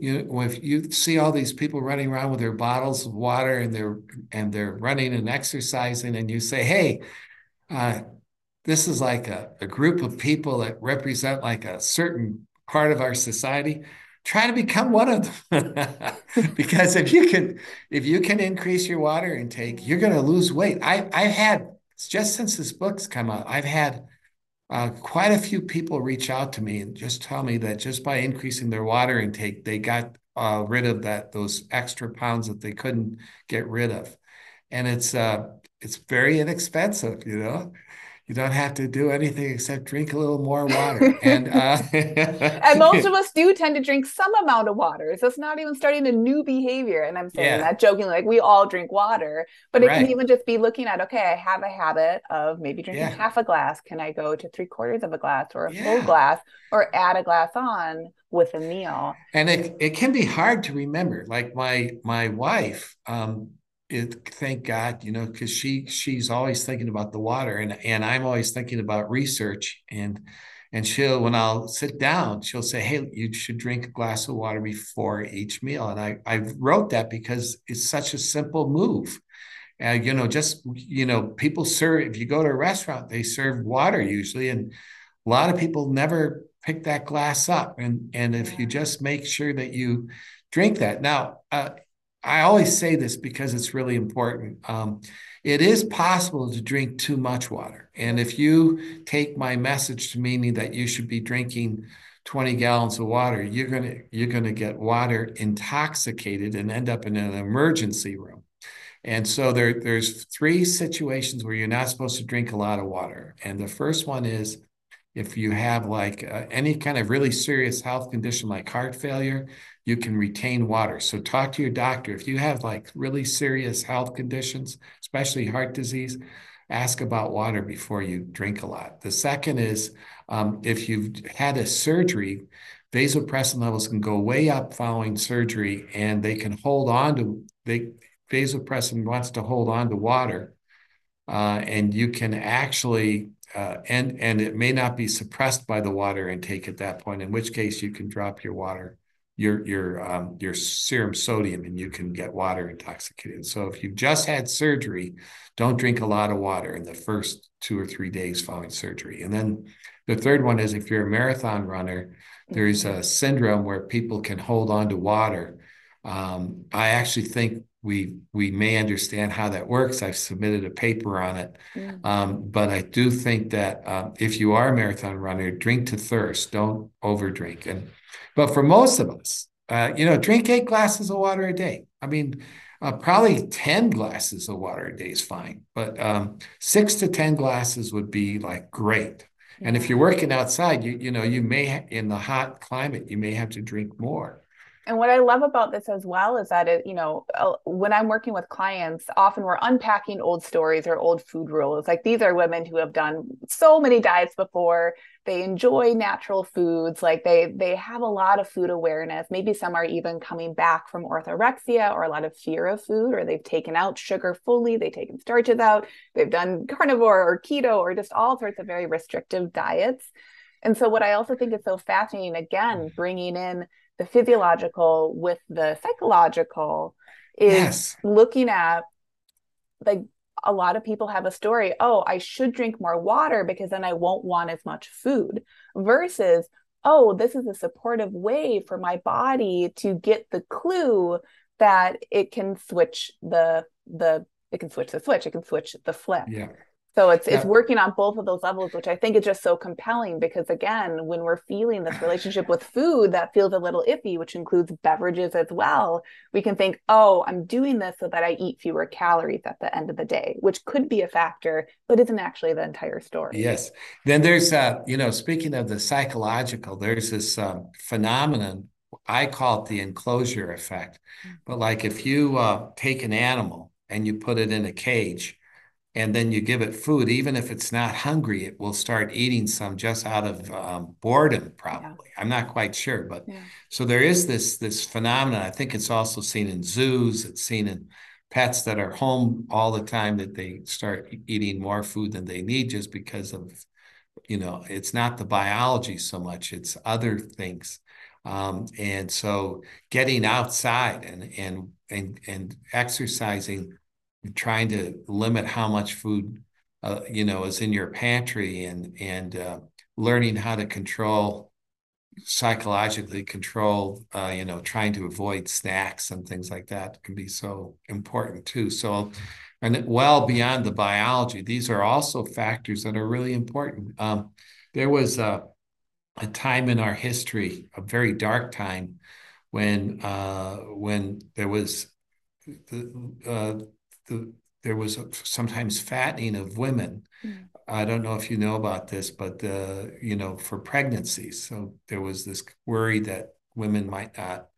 [SPEAKER 2] you know, if you see all these people running around with their bottles of water and they're and they're running and exercising, and you say, hey, uh, this is like a, a group of people that represent like a certain part of our society try to become one of them. Because if you can if you can increase your water intake you're going to lose weight. I i've had just since this book's come out i've had uh, quite a few people reach out to me and just tell me that just by increasing their water intake they got uh, rid of that those extra pounds that they couldn't get rid of. And it's uh it's very inexpensive you know you don't have to do anything except drink a little more water. and uh,
[SPEAKER 1] and most of us do tend to drink some amount of water. So it's not even starting a new behavior. And I'm saying yeah. that jokingly, like we all drink water, but it right. can even just be looking at, okay, I have a habit of maybe drinking yeah. half a glass. Can I go to three quarters of a glass or a yeah. full glass or add a glass on with a meal?
[SPEAKER 2] And it, it can be hard to remember. Like my my wife, um, it, thank God, you know, because she she's always thinking about the water, and and I'm always thinking about research, and and she'll when I'll sit down, she'll say, "Hey, you should drink a glass of water before each meal," and I I wrote that because it's such a simple move. Uh, you know, just you know, people serve. If you go to a restaurant, they serve water usually, and a lot of people never pick that glass up. And and if you just make sure that you drink that now. Uh, I always say this because it's really important. Um, it is possible to drink too much water. And if you take my message to meaning that you should be drinking 20 gallons of water, you're gonna you're gonna get water intoxicated and end up in an emergency room. And so there, there's three situations where you're not supposed to drink a lot of water. And the first one is if you have like uh, any kind of really serious health condition like heart failure, you can retain water. So talk to your doctor. If you have like really serious health conditions, especially heart disease, ask about water before you drink a lot. The second is um, if you've had a surgery, vasopressin levels can go way up following surgery and they can hold on to they vasopressin wants to hold on to water uh, and you can actually uh, and and it may not be suppressed by the water intake at that point in which case you can drop your water your your um, your serum sodium and you can get water intoxicated. So if you've just had surgery, don't drink a lot of water in the first two or three days following surgery. And then the third one is if you're a marathon runner, there's a syndrome where people can hold on to water. Um, I actually think we we may understand how that works. I've submitted a paper on it, yeah. um, but I do think that uh, if you are a marathon runner, drink to thirst. Don't overdrink. And but for most of us, uh, you know, drink eight glasses of water a day. I mean, Uh, probably 10 glasses of water a day is fine, but um, six to 10 glasses would be like great. And if you're working outside, you you know, you may in the hot climate, you may have to drink more.
[SPEAKER 1] And what I love about this as well is that it, you know, uh, when I'm working with clients, often we're unpacking old stories or old food rules. Like these are women who have done so many diets before. They enjoy natural foods. Like they they have a lot of food awareness. Maybe some are even coming back from orthorexia or a lot of fear of food, or they've taken out sugar fully. They've taken starches out. They've done carnivore or keto or just all sorts of very restrictive diets. And so, what I also think is so fascinating, again, bringing in the physiological with the psychological is yes. looking at like a lot of people have a story oh i should drink more water because then i won't want as much food versus oh this is a supportive way for my body to get the clue that it can switch the the it can switch the switch it can switch the flip
[SPEAKER 2] yeah
[SPEAKER 1] so it's yeah. it's working on both of those levels, which I think is just so compelling because again, when we're feeling this relationship with food that feels a little iffy, which includes beverages as well, we can think, oh, I'm doing this so that I eat fewer calories at the end of the day, which could be a factor, but isn't actually the entire story.
[SPEAKER 2] Yes. Then there's uh, you know, speaking of the psychological, there's this um, phenomenon. I call it the enclosure effect. Mm. But like if you uh, take an animal and you put it in a cage and then you give it food, even if it's not hungry, it will start eating some just out of um, boredom, probably. Yeah. I'm not quite sure, but yeah. so there is this this phenomenon. I think it's also seen in zoos. It's seen in pets that are home all the time that they start eating more food than they need just because of, you know, it's not the biology so much; it's other things. Um, and so, getting outside and and and and exercising trying to limit how much food uh, you know is in your pantry and and uh, learning how to control psychologically control uh, you know trying to avoid snacks and things like that can be so important too. So and well beyond the biology these are also factors that are really important. Um, there was a, a time in our history a very dark time when uh, when there was the, uh, the, there was sometimes fattening of women. Mm. I don't know if you know about this, but uh, you know, for pregnancies. So there was this worry that women might not.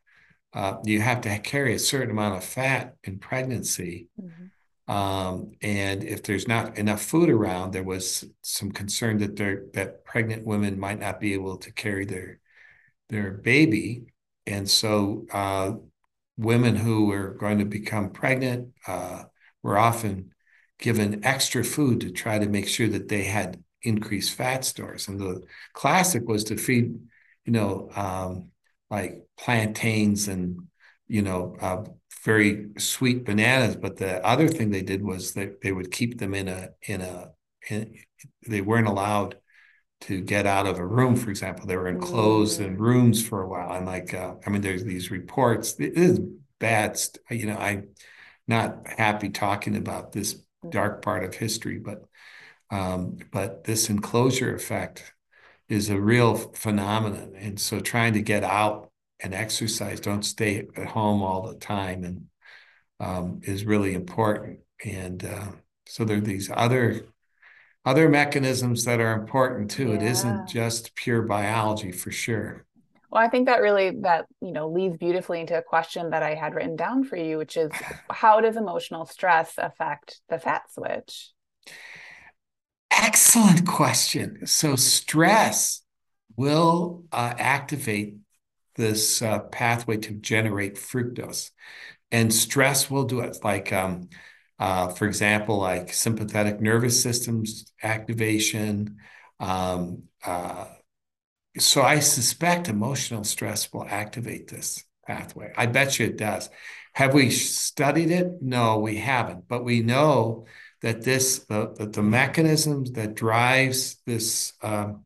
[SPEAKER 2] Uh, you have to carry a certain amount of fat in pregnancy, mm-hmm. um, and if there's not enough food around, there was some concern that there that pregnant women might not be able to carry their their baby, and so uh, women who were going to become pregnant uh, were often given extra food to try to make sure that they had increased fat stores. And the classic was to feed, you know, um, like plantains and, you know, uh, very sweet bananas. But the other thing they did was that they would keep them in a, in a, in, they weren't allowed to get out of a room, for example. They were enclosed in rooms for a while. And like, uh, I mean, there's these reports. It is bad. You know, I, not happy talking about this dark part of history, but um, but this enclosure effect is a real phenomenon. And so trying to get out and exercise, don't stay at home all the time, and um, is really important. And uh, so there are these other other mechanisms that are important too. Yeah. It isn't just pure biology for sure.
[SPEAKER 1] Well, I think that really that you know leads beautifully into a question that I had written down for you, which is how does emotional stress affect the fat switch?
[SPEAKER 2] Excellent question. So stress will uh, activate this uh, pathway to generate fructose, and stress will do it. Like, um, uh, for example, like sympathetic nervous systems activation. Um, uh, so I suspect emotional stress will activate this pathway. I bet you it does. Have we studied it? No, we haven't. But we know that this the, the, the mechanisms that drives this um,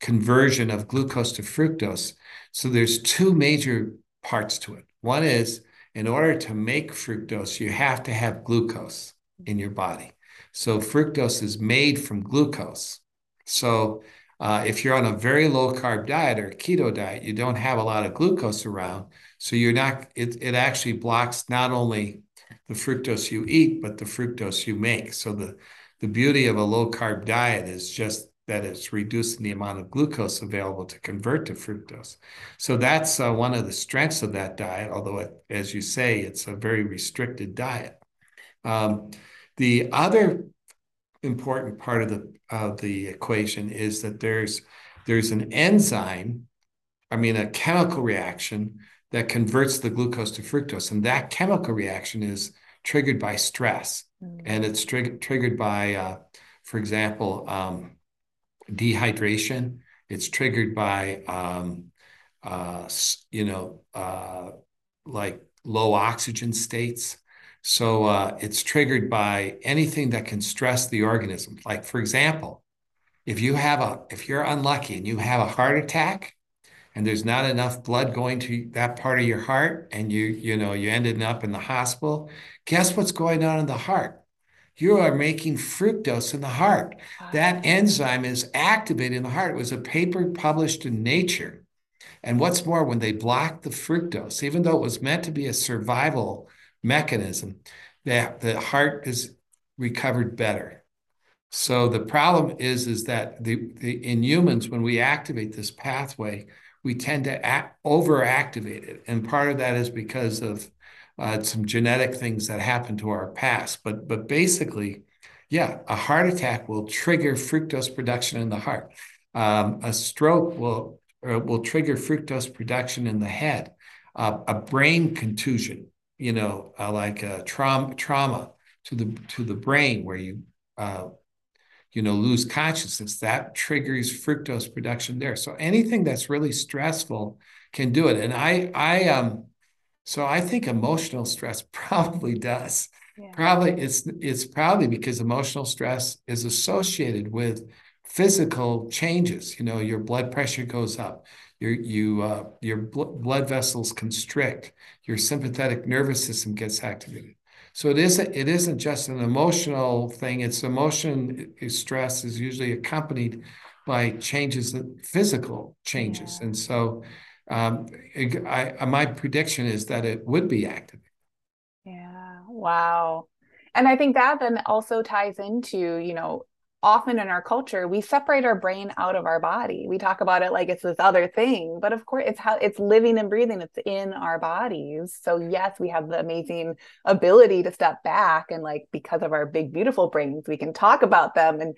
[SPEAKER 2] conversion of glucose to fructose. So there's two major parts to it. One is in order to make fructose, you have to have glucose in your body. So fructose is made from glucose. So uh, if you're on a very low carb diet or keto diet, you don't have a lot of glucose around. So you're not, it, it actually blocks not only the fructose you eat, but the fructose you make. So the the beauty of a low carb diet is just that it's reducing the amount of glucose available to convert to fructose. So that's uh, one of the strengths of that diet, although, it, as you say, it's a very restricted diet. Um, the other important part of the of the equation is that there's there's an enzyme, I mean a chemical reaction that converts the glucose to fructose, and that chemical reaction is triggered by stress, mm-hmm. and it's triggered triggered by, uh, for example, um, dehydration. It's triggered by, um, uh, you know, uh, like low oxygen states. So uh, it's triggered by anything that can stress the organism. Like, for example, if you have a, if you're unlucky and you have a heart attack, and there's not enough blood going to that part of your heart, and you, you know, you ended up in the hospital. Guess what's going on in the heart? you are making fructose in the heart. That enzyme is activated in the heart. It was a paper published in Nature. And what's more, when they blocked the fructose, even though it was meant to be a survival mechanism, that the heart is recovered better. So the problem is, is that the, the in humans, when we activate this pathway, we tend to act, overactivate it. And part of that is because of uh, some genetic things that happen to our past. But but basically, yeah, a heart attack will trigger fructose production in the heart. Um, a stroke will uh, will trigger fructose production in the head. Uh, a brain contusion, you know, uh, like a trauma trauma to the to the brain where you uh, you know lose consciousness that triggers fructose production there so anything that's really stressful can do it and i i um so I think emotional stress probably does. Yeah. Probably it's it's probably because emotional stress is associated with physical changes. You know, your blood pressure goes up, your you uh, your bl- blood vessels constrict, your sympathetic nervous system gets activated. So it isn't it isn't just an emotional thing. It's emotion stress is usually accompanied by changes, physical changes, and so um, I, I, my prediction is that it would be active.
[SPEAKER 1] Yeah. Wow. And I think that then also ties into, you know, often in our culture we separate our brain out of our body we talk about it like it's this other thing but of course it's how it's living and breathing it's in our bodies so yes we have the amazing ability to step back and like because of our big beautiful brains we can talk about them and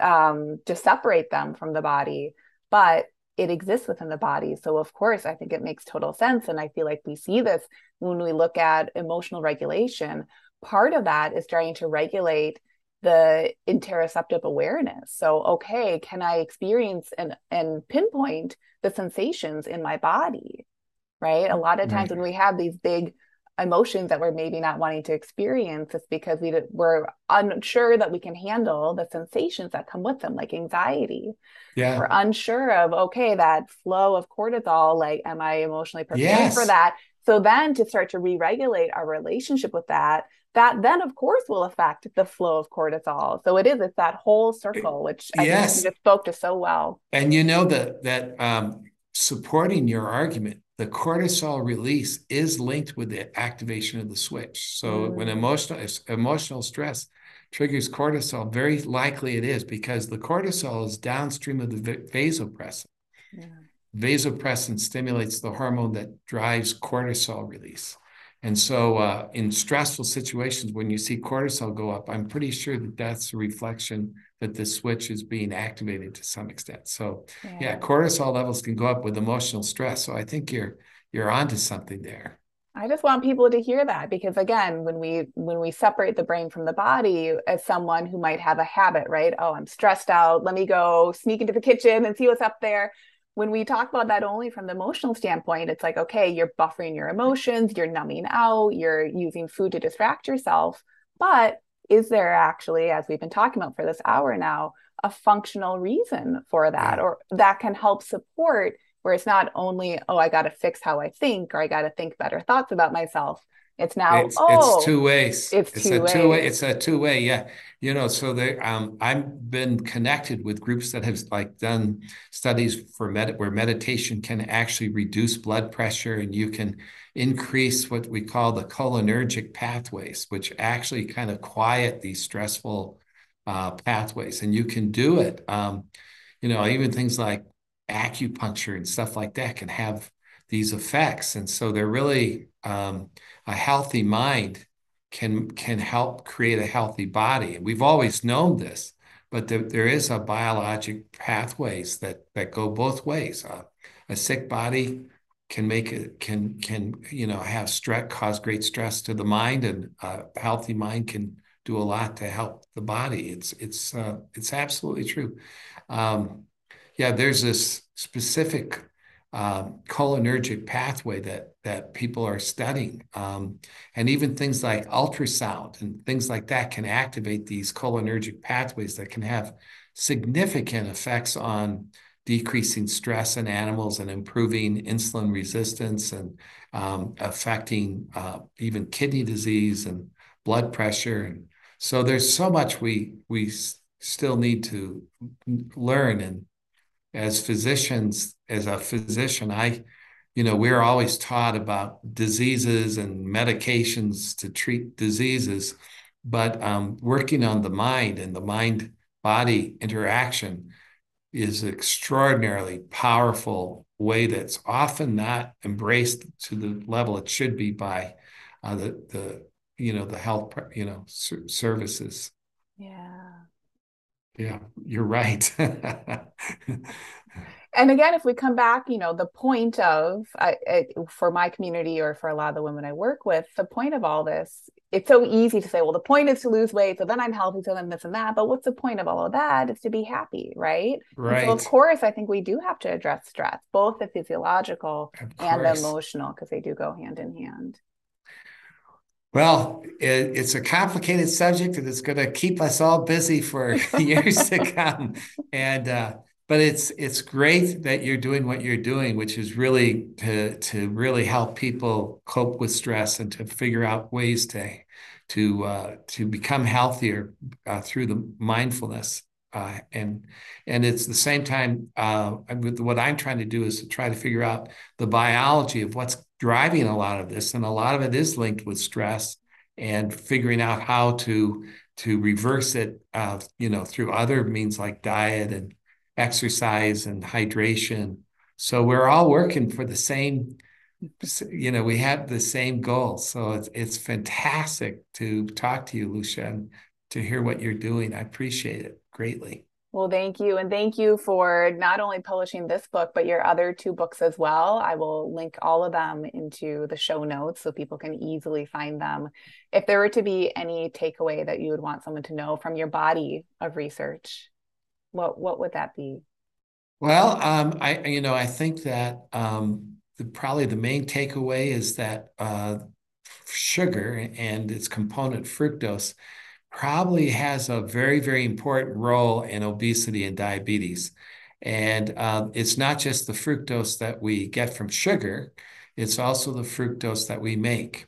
[SPEAKER 1] um, just separate them from the body but it exists within the body. So, of course, I think it makes total sense. And I feel like we see this when we look at emotional regulation. Part of that is trying to regulate the interoceptive awareness. So, okay, can I experience and, and pinpoint the sensations in my body? Right. A lot of times right. when we have these big emotions that we're maybe not wanting to experience it's because we we're unsure that we can handle the sensations that come with them like anxiety yeah we're unsure of okay that flow of cortisol like am i emotionally prepared yes. for that so then to start to re-regulate our relationship with that that then of course will affect the flow of cortisol so it is it's that whole circle which I yes. think you just spoke to so well
[SPEAKER 2] and you know that that um supporting your argument the cortisol release is linked with the activation of the switch. So mm. when emotional emotional stress triggers cortisol, very likely it is because the cortisol is downstream of the vasopressin. Yeah. Vasopressin stimulates the hormone that drives cortisol release. And so, uh, in stressful situations, when you see cortisol go up, I'm pretty sure that that's a reflection that the switch is being activated to some extent. So, yeah, yeah cortisol levels can go up with emotional stress. So, I think you're you're onto something there.
[SPEAKER 1] I just want people to hear that because again, when we when we separate the brain from the body, as someone who might have a habit, right? Oh, I'm stressed out. Let me go sneak into the kitchen and see what's up there when we talk about that only from the emotional standpoint, it's like, okay, you're buffering your emotions, you're numbing out, you're using food to distract yourself. But is there actually, as we've been talking about for this hour now, a functional reason for that? Or that can help support where it's not only, oh, I got to fix how I think or I got to think better thoughts about myself, It's now
[SPEAKER 2] it's
[SPEAKER 1] oh,
[SPEAKER 2] it's two ways.
[SPEAKER 1] it's
[SPEAKER 2] It's
[SPEAKER 1] two
[SPEAKER 2] a two way.
[SPEAKER 1] ways.
[SPEAKER 2] It's a two way. Yeah, you know. So there,
[SPEAKER 1] It's
[SPEAKER 2] a two way.
[SPEAKER 1] ways.
[SPEAKER 2] It's a two way. Yeah, you know. So there, um, I've been connected with groups that have like done studies for med where meditation can actually reduce blood pressure, and you can increase what we call the cholinergic pathways, which actually kind of quiet these stressful uh, pathways, and you can do it. Um, you know, even things like acupuncture and stuff like that can have these effects. And so they're really um, a healthy mind can can help create a healthy body. And we've always known this, but there, there is a biologic pathways that that go both ways. Uh, a sick body can make it can can you know have stress cause great stress to the mind, and a healthy mind can do a lot to help the body. It's it's uh, it's absolutely true. Um, yeah, there's this specific um, cholinergic pathway that that people are studying, um, and even things like ultrasound and things like that can activate these cholinergic pathways that can have significant effects on decreasing stress in animals and improving insulin resistance and um, affecting uh, even kidney disease and blood pressure. And so there's so much we we still need to learn and as physicians, as a physician, I, you know, we're always taught about diseases and medications to treat diseases, but um, working on the mind and the mind body interaction is extraordinarily powerful way that's often not embraced to the level it should be by uh, the the you know the health you know services.
[SPEAKER 1] Yeah.
[SPEAKER 2] Yeah, you're right.
[SPEAKER 1] and again, if we come back, you know, the point of I, for my community or for a lot of the women I work with, the point of all this, it's so easy to say, well, the point is to lose weight, so then I'm healthy, so then this and that. But what's the point of all of that? Is to be happy, right?
[SPEAKER 2] Right.
[SPEAKER 1] so of course, I think we do have to address stress, both the physiological and the emotional, because they do go hand in hand.
[SPEAKER 2] Well, it, it's a complicated subject and it's going to keep us all busy for years to come. And uh, but it's it's great that you're doing what you're doing, which is really to to really help people cope with stress and to figure out ways to to uh, to become healthier uh, through the mindfulness. Uh, and and it's the same time uh, what I'm trying to do is to try to figure out the biology of what's driving a lot of this, and a lot of it is linked with stress and figuring out how to to reverse it, uh, you know, through other means like diet and exercise and hydration. So we're all working for the same, you know, we have the same goal. So it's it's fantastic to talk to you, Lucia, and to hear what you're doing. I appreciate it greatly.
[SPEAKER 1] Well, thank you. And thank you for not only publishing this book, but your other two books as well. I will link all of them into the show notes so people can easily find them. If there were to be any takeaway that you would want someone to know from your body of research, what what would that be?
[SPEAKER 2] Well, um, I you know I think that um, the, probably the main takeaway is that uh, sugar and its component fructose probably has a very, very important role in obesity and diabetes. And uh, it's not just the fructose that we get from sugar, it's also the fructose that we make.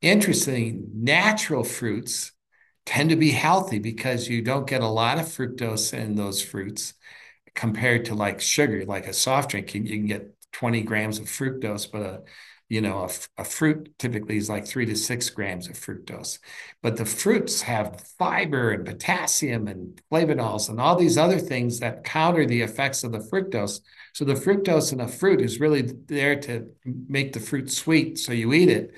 [SPEAKER 2] Interesting, natural fruits tend to be healthy because you don't get a lot of fructose in those fruits compared to like sugar, like a soft drink. You, you can get 20 grams of fructose, but a you know, a, a, fruit typically is like three to six grams of fructose. But the fruits have fiber and potassium and flavonols and all these other things that counter the effects of the fructose. So the fructose in a fruit is really there to make the fruit sweet so you eat it.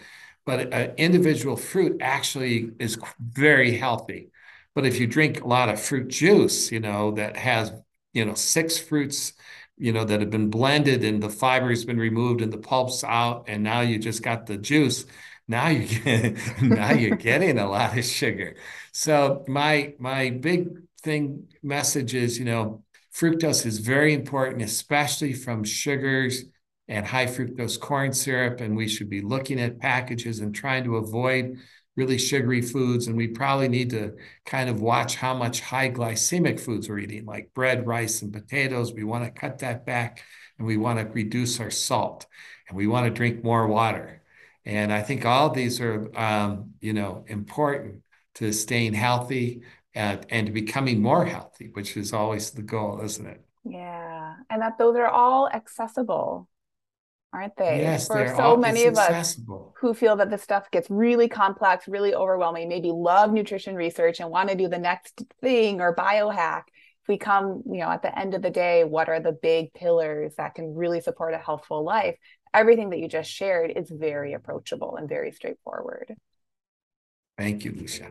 [SPEAKER 2] But an individual fruit actually is very healthy. But if you drink a lot of fruit juice, you know, that has, you know, six fruits you know, that have been blended and the fiber has been removed and the pulp's out, and now you just got the juice. Now you get, now you're getting a lot of sugar. So my my big thing message is, you know, fructose is very important, especially from sugars and high fructose corn syrup, and we should be looking at packages and trying to avoid really sugary foods. And we probably need to kind of watch how much high glycemic foods we're eating, like bread, rice, and potatoes. We want to cut that back and we want to reduce our salt and we want to drink more water. And I think all these are, um, you know, important to staying healthy and, and to becoming more healthy, which is always the goal, isn't it?
[SPEAKER 1] Yeah. And that those are all accessible, aren't they?
[SPEAKER 2] Yes,
[SPEAKER 1] For so
[SPEAKER 2] all,
[SPEAKER 1] many of us who feel that this stuff gets really complex, really overwhelming, maybe love nutrition research and want to do the next thing or biohack. If we come, you know, at the end of the day, what are the big pillars that can really support a healthful life? Everything that you just shared is very approachable and very straightforward.
[SPEAKER 2] Thank you, Lucia.